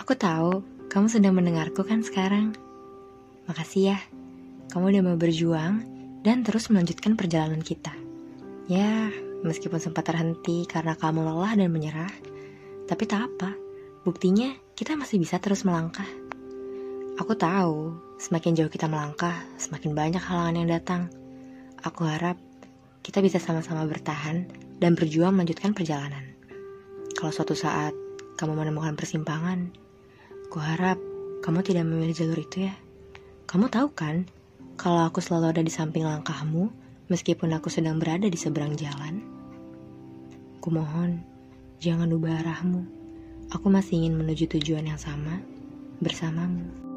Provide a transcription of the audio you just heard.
Aku tahu kamu sedang mendengarku kan sekarang. Makasih ya, kamu udah mau berjuang dan terus melanjutkan perjalanan kita. Ya, meskipun sempat terhenti karena kamu lelah dan menyerah, tapi tak apa. Buktinya kita masih bisa terus melangkah. Aku tahu, semakin jauh kita melangkah, semakin banyak halangan yang datang. Aku harap kita bisa sama-sama bertahan dan berjuang melanjutkan perjalanan. Kalau suatu saat kamu menemukan persimpangan, kuharap kamu tidak memilih jalur itu ya. Kamu tahu kan, kalau aku selalu ada di samping langkahmu, meskipun aku sedang berada di seberang jalan. Kumohon, jangan ubah arahmu. Aku masih ingin menuju tujuan yang sama bersamamu.